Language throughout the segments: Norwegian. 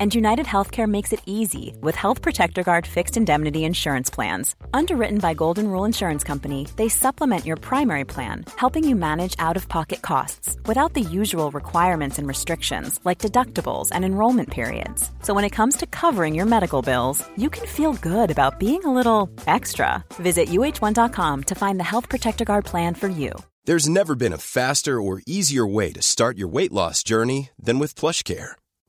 And United Healthcare makes it easy with Health Protector Guard fixed indemnity insurance plans. Underwritten by Golden Rule Insurance Company, they supplement your primary plan, helping you manage out of pocket costs without the usual requirements and restrictions like deductibles and enrollment periods. So when it comes to covering your medical bills, you can feel good about being a little extra. Visit uh1.com to find the Health Protector Guard plan for you. There's never been a faster or easier way to start your weight loss journey than with PlushCare.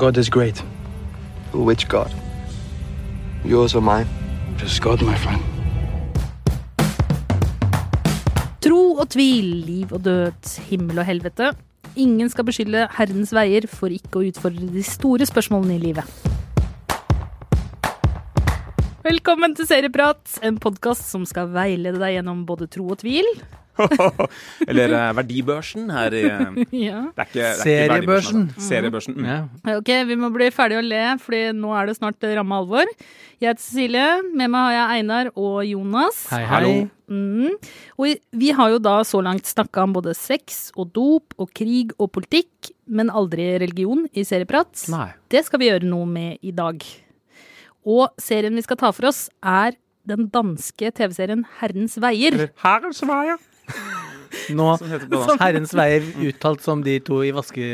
God is great. Which God? Yours or mine? Just God, my friend. Tro og tvil, liv og død, himmel og helvete. Ingen skal beskylde Herrens veier for ikke å utfordre de store spørsmålene i livet. Velkommen til Serieprat, en podkast som skal veilede deg gjennom både tro og tvil. Eller uh, verdibørsen her i eh, Ja. Det er ikke, det er Seriebørsen. altså. Seriebørsen. Mm. Ja. Ok, vi må bli ferdige å le, fordi nå er det snart ramme alvor. Jeg heter Cecilie, med meg har jeg Einar og Jonas. Hei, hei. Hallo. Mm. Og vi har jo da så langt snakka om både sex og dop og krig og politikk, men aldri religion i Serieprat. Nei. Det skal vi gjøre noe med i dag. Og serien vi skal ta for oss, er den danske TV-serien Herrens veier. Herrens veier. Nå. Herrens veier uttalt som de to i vaske,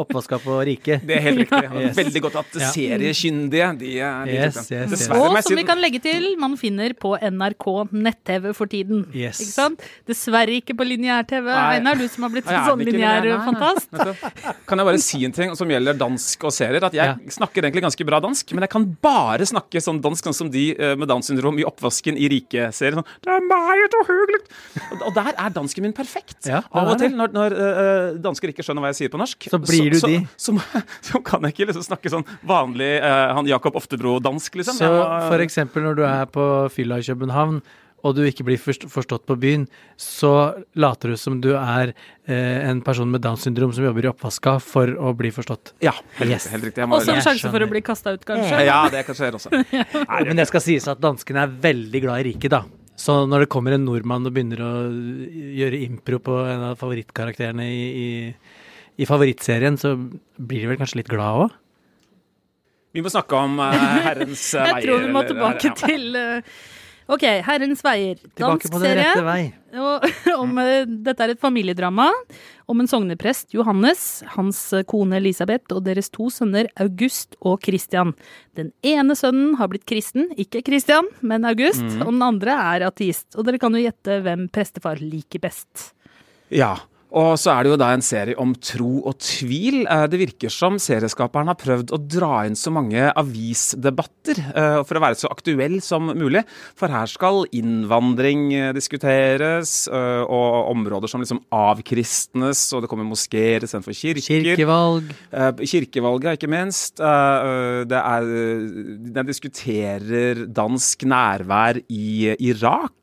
oppvaska på riket. Det er helt riktig. Yes. Veldig godt at seriekyndige de er de Yes, yes, yes. Og som vi kan legge til, man finner på NRK nett-TV for tiden. Yes. Ikke sant? Dessverre ikke på lineær-TV. Einar, du som har blitt Ja, sånn lineær-fantast. Kan jeg bare si en ting som gjelder dansk og serier? At jeg Ja. snakker egentlig ganske bra dansk, men jeg kan bare snakke sånn dansk sånn som de eh, med Downs syndrom i Oppvasken i Rike-serien. Sånn, det er meget uhyggelig! Og, og der er dansken min perfekt. Ja, Av og er til, når, når uh, dansker ikke skjønner hva jeg sier på norsk, Så blir du så, de. Så, så, så kan jeg ikke liksom snakke sånn vanlig uh, han Jakob Oftebro-dansk, liksom. Så for eksempel når du er på fylla i København, og du ikke blir forstått på byen, så later du som du er eh, en person med Downs syndrom som jobber i oppvaska for å bli forstått. Ja, helt, Yes. helt riktig. Også en sjanse for å bli kasta ut, kanskje. ja, det kan skje også. Nei, men det skal sies at danskene er veldig glad i riket, da. Så når det kommer en nordmann og begynner å gjøre impro på en av favorittkarakterene i, i, i favorittserien, så blir de vel kanskje litt glad òg? Vi må snakke om uh, Herrens veier. Jeg tror vi må eller- tilbake ja. til eh, OK, Herrens veier. Tilbake Dansk på den serie. rette vei. Og, om, mm. dette er et familiedrama om en sogneprest, Johannes, hans eh, kone Elisabeth og deres to sønner August og Christian. Den ene sønnen har blitt kristen, ikke Christian, men August, Mm. og den andre er ateist. Og dere kan jo gjette hvem prestefar liker best. Ja. Og så er det jo da en serie om tro og tvil. Eh, Det virker som serieskaperen har prøvd å dra inn så mange avisdebatter eh, for å være så aktuell som mulig. For her skal innvandring eh, diskuteres, og områder som liksom avkristnes, og det kommer moskeer istedenfor kirker. Kirkevalg. Kirkevalget, ikke minst. Det er, den diskuterer dansk nærvær i Irak,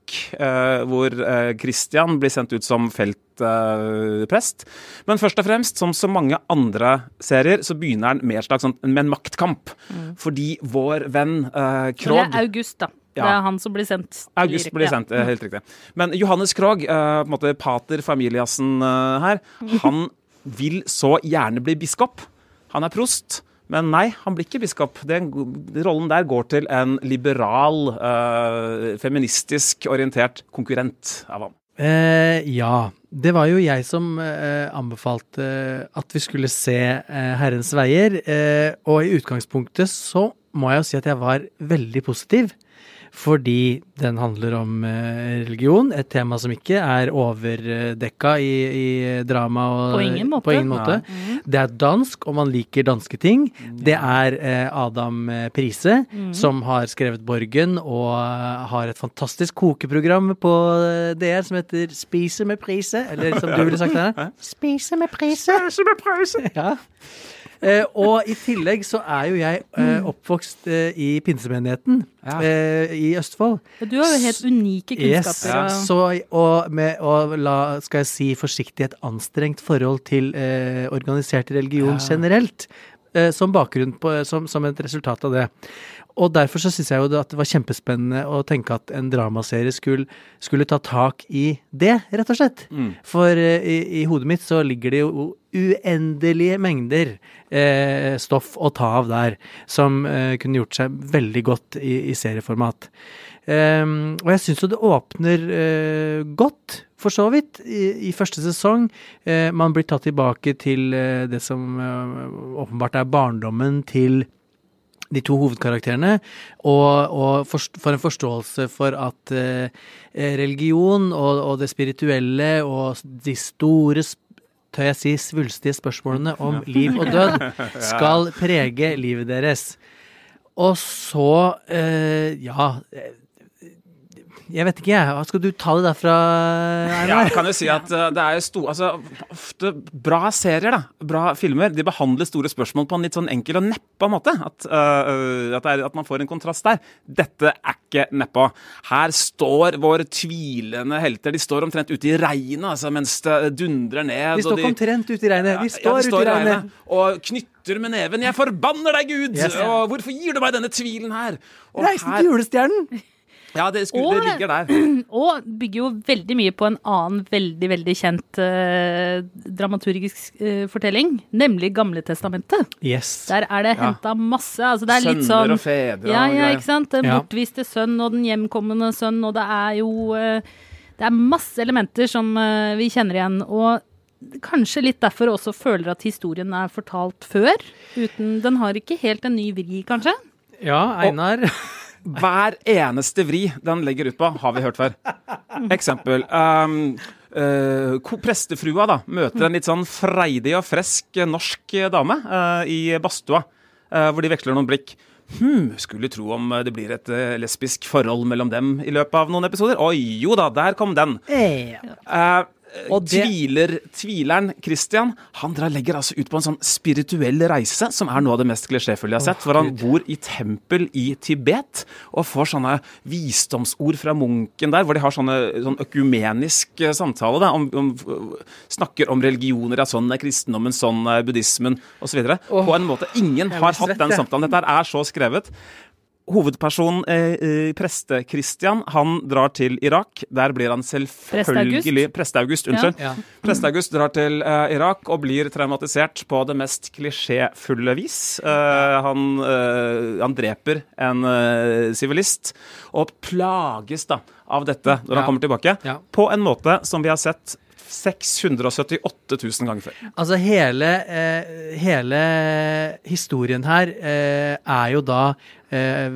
hvor eh, Christian blir sendt ut som feltprest. Men først og fremst, som så mange andre serier, så begynner den med, slags sånn, med en maktkamp. Fordi vår venn eh, Det er August, da. Det er han som blir sendt. August blir sendt, ja. helt riktig. Men Johannes Krog, eh, på en måte pater familiasen eh, her, han vil så gjerne bli biskop. Han er prost. Men nei, han blir ikke biskop. Den rollen der går til en liberal, øh, feministisk orientert konkurrent av ham. Eh, ja. Det var jo jeg som eh, anbefalte at vi skulle se eh, Herrens veier. Eh, og i utgangspunktet så må jeg jo si at jeg var veldig positiv. Fordi den handler om eh, religion, et tema som ikke er overdekka i, i drama. Og, På ingen måte. På ingen måte. Det er dansk, og man liker danske ting. Det er eh, Adam Prise, Prise, som har skrevet Borgen, og eh, har et fantastisk kokeprogram på eh, DR som heter Spise med prise, eller som du ville sagt det her. Spise med prise. Ja. Eh, og i tillegg så er jo jeg eh, oppvokst eh, i pinsemenigheten Ja. eh, i Østfold. Du har jo helt unike Yes. kunnskaper. Så, og med å la, skal jeg si forsiktig, et anstrengt forhold til eh, organisert religion generelt, eh, som bakgrunn på, som, som et resultat av det. Og derfor så syns jeg jo at det var kjempespennende å tenke at en dramaserie skulle, skulle ta tak i det, rett og slett. For eh, i, i hodet mitt så ligger det jo uendelige mengder eh, stoff å ta av der, som eh, kunne gjort seg veldig godt i, i serieformat. Um, og jeg syns jo det åpner uh, godt, for så vidt, i, i første sesong. Uh, man blir tatt tilbake til uh, det som åpenbart er barndommen til de to hovedkarakterene, og, og for, for en forståelse for at eh, religion og, og det spirituelle og de store tør jeg si svulstige spørsmålene om liv og død skal prege livet deres. Og så eh, Ja. Jeg vet ikke, jeg. Skal du ta det derfra, Ja, jeg kan jo si at eh, det er sto, altså, ofte bra serier, da. Bra filmer. De behandler store spørsmål på en litt sånn enkel og neppa måte. At, uh, at, er, at man får en kontrast der. Dette er ikke neppa. Her står våre tvilende helter. De står omtrent ute i regnet altså, mens det dundrer ned. De står ikke omtrent ute i regnet. De ja, står ute i regnet. Og knytter med neven. 'Jeg forbanner deg, Gud!' Yes. Og 'Hvorfor gir du meg denne tvilen her?' Og Reisen her- til julestjernen! Ja, det, sku, Og- det ligger der. Og bygger jo veldig mye på en annen veldig, veldig kjent eh, dramaturgisk eh, fortelling, nemlig Gamle testamentet. Yes. Der er det Ja. masse. Altså det er litt sånn og fedre Ja, og ja, greier. ikke sant. Den Ja. bortviste sønn og den hjemkommende sønn, og det er jo eh, Det er masse elementer som eh, vi kjenner igjen. Og kanskje litt derfor også føler at historien er fortalt før. Uten Den har ikke helt en ny vri, kanskje. Ja, Einar. Hver eneste vri den legger ut på, har vi hørt før. Eksempel. Um, Uh, prestefrua da, møter en litt sånn freidig og fresk norsk dame uh, i badstua, uh, hvor de veksler noen blikk. Hm, skulle tro om det blir et lesbisk forhold mellom dem i løpet av noen episoder. Oi, jo da, der kom den. Eh, Og det- tviler, tvileren Christian han drar, legger altså ut på en sånn spirituell reise, som er noe av det mest klisjéfulle jeg har sett. For han bor i tempel i Tibet og får sånne visdomsord fra munken der, hvor de har sånne, sånn økumenisk eh, samtale. Da, om, om, snakker om religioner, ja, sånn er kristendommen, sånn er buddhismen osv. På en måte ingen har hatt den samtalen. Dette er så skrevet. Hovedpersonen, eh, eh, preste-Christian, han drar til Irak. Der blir han selvfølgelig Preste-August, unnskyld. Ja. Preste-August drar til eh, Irak og blir traumatisert på det mest klisjéfulle vis. Eh, han, eh, han dreper en eh, sivilist og plages da av dette når Ja. han kommer tilbake, Ja. på en måte som vi har sett 678 000 ganger før. Altså hele, eh, hele historien her eh, er jo da eh,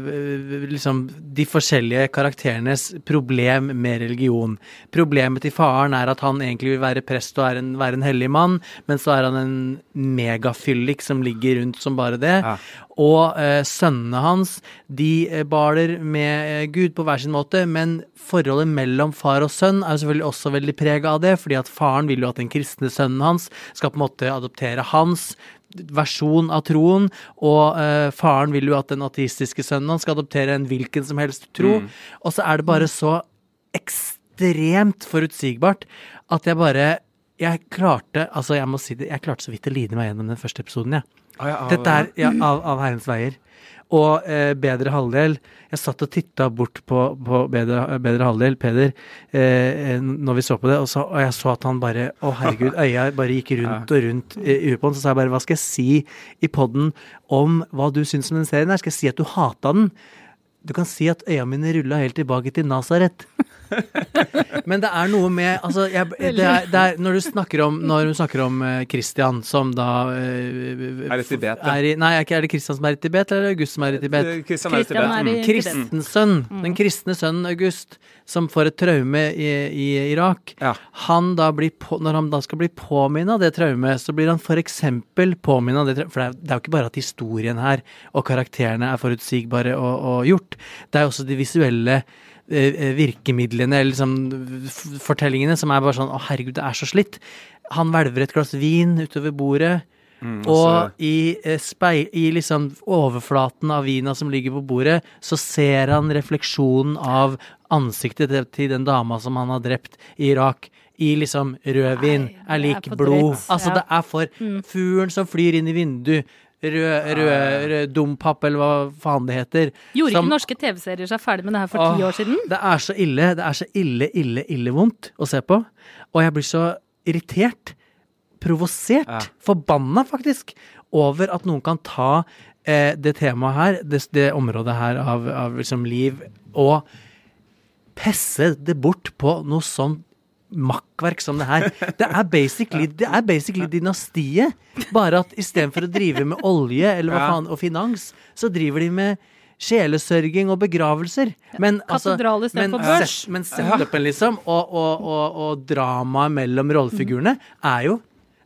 liksom de forskjellige karakterenes problem med religion. Problemet til faren er at han egentlig vil være prest og en, være en hellig mann, men så er han en megafyllik som ligger rundt som bare det. Ja. Og eh, sønnene hans, de eh, baler med eh, Gud på hver sin måte, men forholdet mellom far og sønn er jo selvfølgelig også veldig prega av det, fordi at faren vil jo at den kristne sønnen hans skal på en måte adoptere hans versjon av troen, og uh, faren vil jo at den ateistiske sønnen hans skal adoptere en hvilken som helst tro. Og så er det bare så ekstremt forutsigbart at jeg bare Jeg klarte altså jeg må si det, jeg klarte så vidt å lide meg gjennom den første episoden, jeg. Ah, ja, av- Dette er ja, av, av Herrens veier. Og eh, Bedre halvdel Jeg satt og titta bort på, på bedre, bedre halvdel, Peder, eh, når vi så på det, og, så, og jeg så at han bare Å, herregud, øya bare gikk rundt og rundt i huet på han. Så sa jeg bare Hva skal jeg si i poden om hva du syns om den serien her? Skal jeg si at du hata den? Du kan si at øya mine rulla helt tilbake til Nasaret. Men det er noe med altså, jeg, det er, det er, Når du snakker om Når du snakker om eh, Christian, som da uh, Er i Tibet, er i, Nei, er ikke- er det Christian som er i Tibet, eller er det August som er i Tibet? Christian er i Tibet. Mm. Tibet. Kristen sønn, den kristne sønnen August, som får et traume i, i Irak. Ja. Han da blir på, når han da skal bli påminnet av det traumet, så blir han f.eks. påminnet av det traumet For det er, det er jo ikke bare at historien her og karakterene er forutsigbare og, og gjort. Det er også de visuelle eh, virkemidlene, eller liksom fortellingene, som er bare sånn Å, herregud, det er så slitt. Han hvelver et glass vin utover bordet. Mm, Og i, eh, spei, i liksom overflaten av vina som ligger på bordet, så ser han refleksjonen av ansiktet til, til den dama som han har drept i Irak. I liksom rødvin Nei, er lik er blod. drøyt, Altså, ja. det er for fuglen som flyr inn i vinduet. Rød, rød, rød dompap, eller hva faen det heter. Gjorde Som- ikke norske TV-serier seg ferdig med det her for ti år siden? Det er så ille. Det er så ille, ille, ille vondt å se på. Og jeg blir så irritert, provosert, Ja. forbanna faktisk, over at noen kan ta eh, det temaet her, det, det området her av, av liksom liv, og pesse det bort på noe sånn makkverk som det her. Det er basically, det er basically dynastiet, bare at istedenfor å drive med olje eller hva faen, og finans, så driver de med sjelesørging og begravelser. Men, altså, Katedral men, set- men setupen, liksom, og, og, og, og dramaet mellom rollefigurene er jo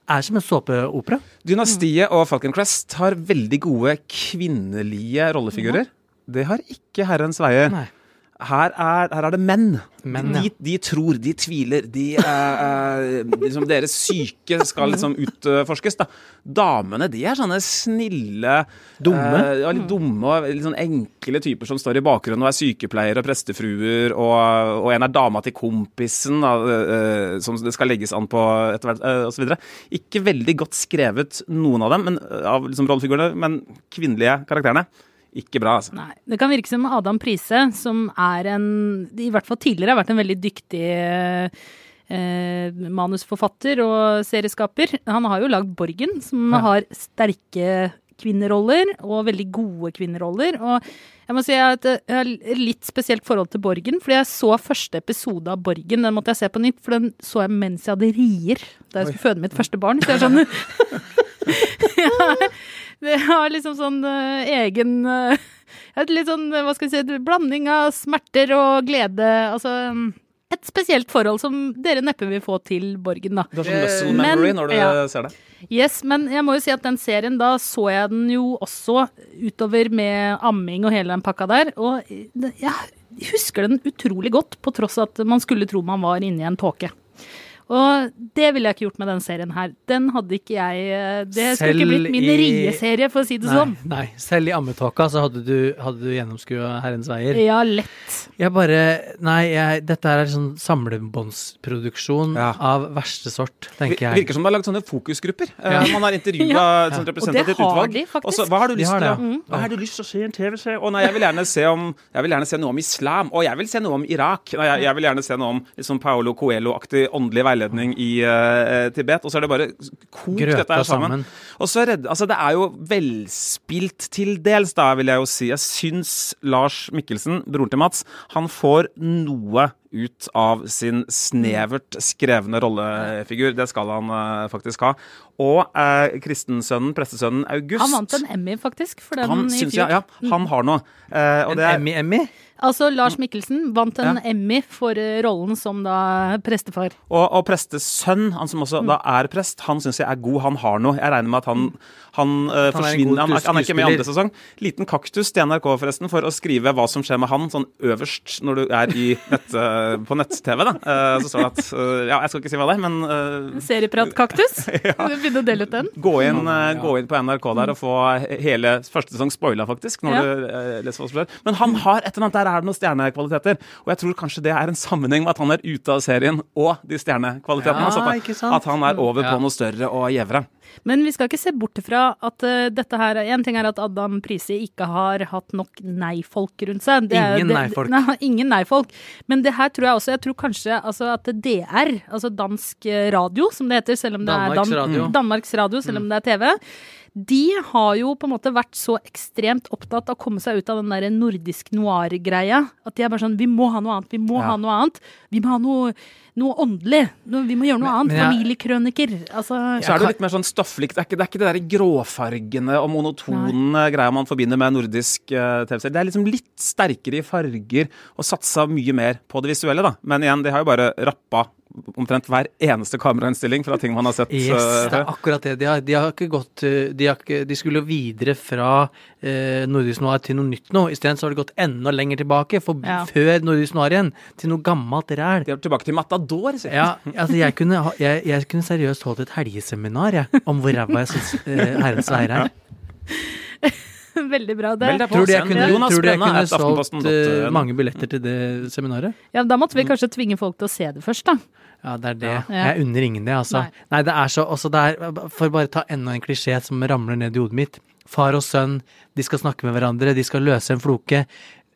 er som en såpeopera. Dynastiet og Falcon Crest har veldig gode kvinnelige rollefigurer. Det har ikke Herrens veier. Nei. Her er, her er det menn. Menn, de, ja. de tror, de tviler. De, eh, eh, liksom Deres syke skal liksom utforskes. Da. Damene de er sånne snille Dumme? eh, ja, litt dumme og litt sånn enkle typer som står i bakgrunnen og er sykepleiere og prestefruer. Og, og en er dama til kompisen da, eh, som det skal legges an på etter hvert, eh, osv. Ikke veldig godt skrevet, noen av dem, men, eh, av liksom rollefigurene, men kvinnelige karakterene. Ikke bra, altså. Nei. Det kan virke som Adam Prise, som er en I hvert fall tidligere har vært en veldig dyktig eh, manusforfatter og serieskaper. Han har jo lagd Borgen, som har sterke kvinneroller, og veldig gode kvinneroller. Og jeg må si at jeg har et litt spesielt forhold til Borgen, fordi jeg så første episode av Borgen. Den måtte jeg se på nytt, for den så jeg mens jeg hadde rier da jeg skulle føde mitt første barn. Så jeg skjønner ja, Det har liksom sånn uh, egen uh, et litt sånn, hva skal vi si, blanding av smerter og glede. Altså um, et spesielt forhold som dere neppe vil få til Borgen, da. Du har sånn muscle Men- memory når du ja. ser det. Yes, men jeg må jo si at den serien, da så jeg den jo også utover med amming og hele den pakka der. Og jeg husker den utrolig godt, på tross av at man skulle tro man var inne i en tåke. Og det ville jeg ikke gjort med den serien her. Den hadde ikke jeg Det Det skulle ikke blitt min i- rieserie, for å si det Nei, sånn. nei. Selv i ammetåka så hadde du, hadde du gjennomskua Herrens veier. Ja, lett. Jeg bare Nei, jeg, dette er sånn samlebåndsproduksjon Ja. av verste sort, tenker jeg. Virker som det har lagd sånne fokusgrupper. Eh, Ja. Man har intervjua Ja. et sånt Og det representativt har utvalg. de, faktisk. Og så, hva har du lyst til ja. Hva har du lyst til å se i en TV-serie? Å nei, jeg vil gjerne se om Jeg vil gjerne se noe om islam. Og jeg vil se noe om Irak. Nei, jeg, jeg vil gjerne se noe om liksom Paolo Coelho-aktig åndelig veiledning i uh, Tibet. Og så er det bare kok Grøta dette her sammen. sammen. Og så det, altså det er jo velspilt til dels, da, vil jeg jo si. Jeg syns Lars Mikkelsen, broren til Mats, han får noe ut av sin snevert skrevne rollefigur. Det skal han uh, faktisk ha. Og eh, kristensønnen, prestesønnen August Han vant en Emmy, faktisk, for den han i fjor. jeg, ja, han har noe. Eh, og En Emmy-Emmy? Altså, Lars Mikkelsen vant en Ja. Emmy for eh, rollen som da prestefar. Og, og prestesønn, han som også da er prest, han syns jeg er god. Han har noe. Jeg regner med at han, han, eh, han forsvinner han, er- han er ikke med i andre sesong. Liten kaktus til NRK forresten for å skrive hva som skjer med han sånn øverst når du er i nett, eh, på nett-TV. da. Eh, så står det at eh, Ja, jeg skal ikke si hva det er, men eh, Serieprat-kaktus. Begynne å dele ut den. Gå inn, eh, gå inn på NRK der og få hele første sesong spoila, faktisk. når Ja. du eh, leser hva som skjer. Men han har et eller annet, der er det noen stjernekvaliteter. Og jeg tror kanskje det er en sammenheng med at han er ute av serien og de stjernekvalitetene. Ja, altså at, han er over Ja. på noe større og gjevere. Men vi skal ikke se bort fra at uh, dette her En ting er at Adam Prise ikke har hatt nok nei-folk rundt seg. Det Ingen nei-folk. Nei, ingen nei-folk. Men det her tror jeg også Jeg tror kanskje altså at DR, altså dansk eh, radio, som det heter, selv om det Danmarks er Dan Radio. Danmarks Radio, selv om det er TV. De har jo på en måte vært så ekstremt opptatt av å komme seg ut av den der nordisk noir-greia. At de er bare sånn Vi må ha noe annet. Vi må Ja. ha noe annet. Vi må ha noe, noe åndelig. Vi må gjøre noe Men- annet. men jeg- Familiekrøniker. Altså Så er det jo litt mer sånn stofflig Det er ikke det, er ikke det der gråfargene og monotone greia man forbinder med nordisk uh, TV-serie. Det er liksom litt sterkere i farger og satsa mye mer på det visuelle, da. Men igjen, de har jo bare rappa omtrent hver eneste kamerainnstilling fra ting man har sett. Yes, eh, det er akkurat det. De har, de har ikke gått eh, de, har ikke, de skulle videre fra eh, nordisk noir til noe nytt nå. Isteden så har de gått enda lenger tilbake, for Ja. før nordisk noir igjen, til noe gammelt ræl. De er tilbake til Matador, sier jeg. Ja, altså jeg kunne, ha- jeg, jeg kunne seriøst holdt et helgeseminar jeg, om hvor ræva jeg syns eh, Herrens veier er. Veldig bra. Det. Vel, på Tror du jeg kunne, Jonas tror du jeg kunne solgt eh, mange billetter til det seminaret? Ja, da måtte vi kanskje tvinge folk til å se det først, da. Ja, det er det. Ja. Jeg unner ingen det, altså. Nei. Nei, det er så også det er, For bare ta enda en klisjé som ramler ned i hodet mitt. Far og sønn, de skal snakke med hverandre, de skal løse en floke.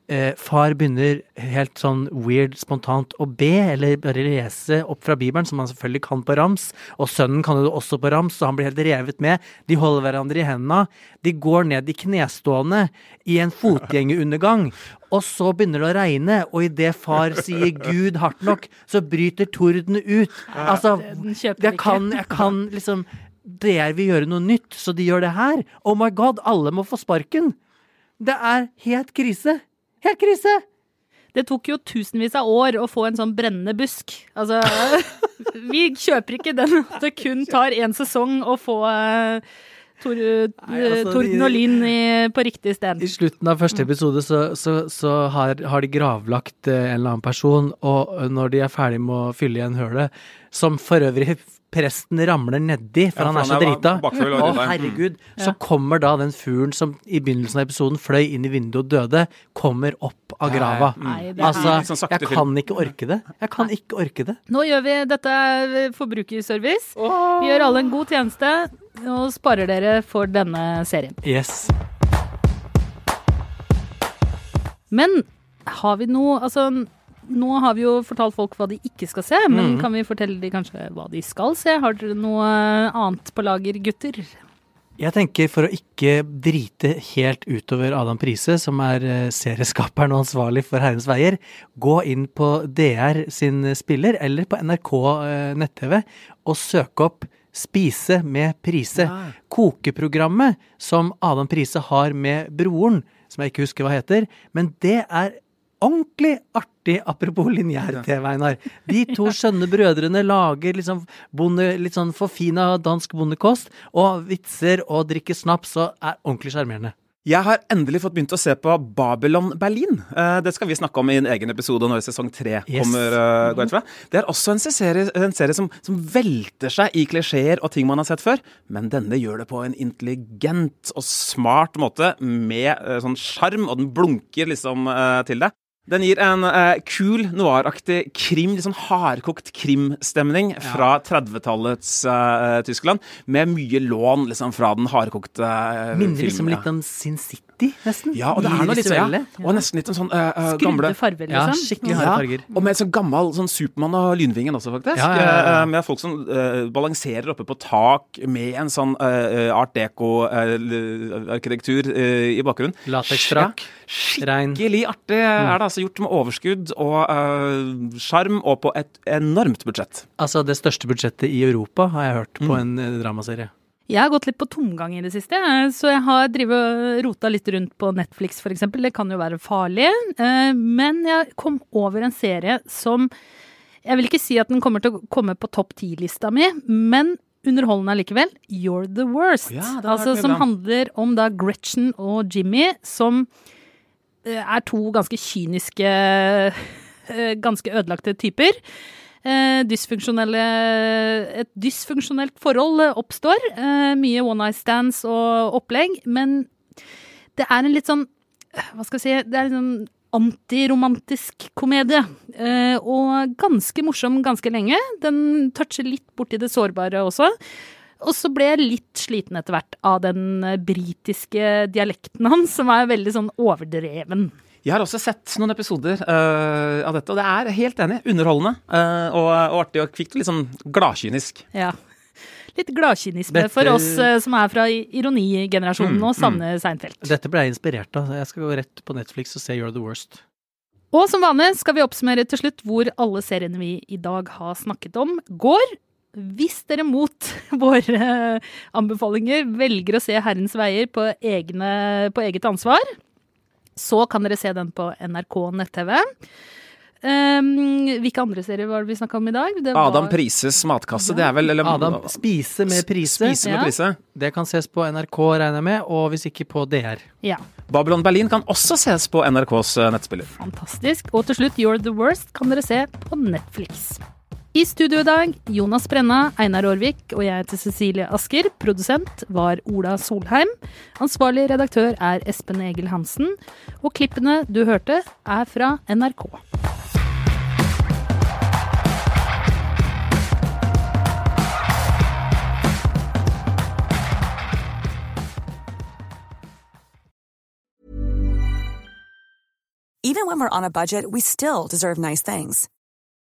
Eh, far begynner helt sånn weird, spontant å be, eller bare lese opp fra Bibelen, som han selvfølgelig kan på rams. Og sønnen kan jo også på rams, så han blir helt revet med. De holder hverandre i hendene. De går ned i knestående i en fotgjengerundergang. Og så begynner det å regne, og idet far sier 'Gud hardt nok', så bryter torden ut. Altså, jeg kan, jeg kan liksom Dere vil gjøre noe nytt, så de gjør det her. Oh my god, alle må få sparken! Det er helt krise. Helt krise! Det tok jo tusenvis av år å få en sånn brennende busk. Altså, vi kjøper ikke den at det kun tar én sesong å få uh, tor, Nei, altså, torden og lyn i, på riktig sted. I slutten av første episode så, så, så har, har de gravlagt eh, en eller annen person, og når de er ferdig med å fylle igjen hølet, som for øvrig presten ramler nedi, for Ja, han er så drita. Å, herregud. Så kommer da den fuglen som i begynnelsen av episoden fløy inn i vinduet og døde, kommer opp av grava. Nei, det er- Altså, sånn jeg kan ikke orke det. Jeg kan ikke orke det. Nå gjør vi dette er forbrukerservice. Vi gjør alle en god tjeneste og sparer dere for denne serien. Yes. Men har vi noe Altså, nå har vi jo fortalt folk hva de ikke skal se, men kan vi fortelle de kanskje hva de skal se? Har dere noe annet på lager, gutter? Jeg tenker for å ikke drite helt utover Adam Prise, som er eh, serieskaperen og ansvarlig for Herrens veier, gå inn på DR sin spiller eller på NRK eh, nett-TV og søk opp Spise med Prise. Kokeprogrammet som Adam Prise har med broren, som jeg ikke husker hva heter. Men det er ordentlig artig, apropos lineær-TV, Einar. De to skjønne brødrene lager liksom bonde, litt sånn forfina dansk bondekost, og vitser og drikker snaps og er ordentlig sjarmerende. Jeg har endelig fått begynt å se på Babylon Berlin. Eh, det skal vi snakke om i en egen episode når sesong tre kommer. Yes. fra. Det er også en serie, en serie som, som velter seg i klisjeer og ting man har sett før, men denne gjør det på en intelligent og smart måte, med eh, sånn sjarm, og den blunker liksom eh, til det. Den gir en eh, kul, noiraktig krim, litt sånn hardkokt krimstemning fra 30-tallets eh, Tyskland, med mye lån liksom fra den hardkokte uh, Minner liksom litt om Sin City gritty, nesten. Ja, og det er noe litt sånn, ja. Og nesten litt sånn uh, uh, gamle Skrudde farger, Ja, liksom. skikkelig harde farger. Og med sånn gammel sånn Supermann og Lynvingen også, faktisk. Ja, ja, ja. Eh, med folk som uh, balanserer oppe på tak med en sånn art deco-arkitektur i bakgrunnen. Lateksfrakk. Skikkelig artig er det altså gjort med overskudd og sjarm, og på et enormt budsjett. Altså det største budsjettet i Europa, har jeg hørt, på Mm. en dramaserie. Jeg har gått litt på tomgang i det siste, eh, så jeg har drivet rota litt rundt på Netflix eksempel. Det kan jo være farlig, eh, men jeg kom over en serie som Jeg vil ikke si at den kommer til å komme på topp ti-lista mi, men underholdende allikevel. You're the worst. Ja, altså, som handler om da Gretchen og Jimmy, som eh, er to ganske kyniske, ganske ødelagte typer. Eh, Et dysfunksjonelt forhold eh, oppstår. Eh, mye one night stands og opplegg. Men det er en litt sånn Hva skal jeg si Det er en sånn antiromantisk komedie. Og ganske morsom ganske lenge. Den toucher litt borti det sårbare også. Og så ble jeg litt sliten etter hvert av den britiske dialekten hans, som er veldig sånn overdreven. Jeg har også sett noen episoder uh, av dette, og det er helt enig. Underholdende uh, og, og artig og kvikt og litt sånn gladkynisk. Ja. Litt gladkynisme Dette- for oss uh, som er fra ironigenerasjonen Mm, og savner Seinfeld. Dette ble jeg inspirert av. Jeg skal gå rett på Netflix og se You're the Worst. Og som vanlig skal vi oppsummere til slutt hvor alle seriene vi i dag har snakket om, går. Hvis dere mot våre anbefalinger velger å se Herrens veier på, egne, på eget ansvar, så kan dere se den på NRK nett-TV. Um, hvilke andre serier var det vi snakka om i dag? Det var- Adam Prises matkasse, det er vel eller, Adam, spise med prise. Spise med Ja. prise. Det kan ses på NRK, regner jeg med, og hvis ikke på DR. Ja, Babylon Berlin kan også ses på NRKs eh, nettspiller. fantastisk. Og til slutt, You're the Worst kan dere se på Netflix. I studio i dag, Jonas Brenna, Einar Aarvik og jeg heter Cecilie Asker. Produsent var Ola Solheim. Ansvarlig redaktør er Espen Egil Hansen. Og klippene du hørte, er fra NRK. Even when we're on a budget, we still deserve nice things.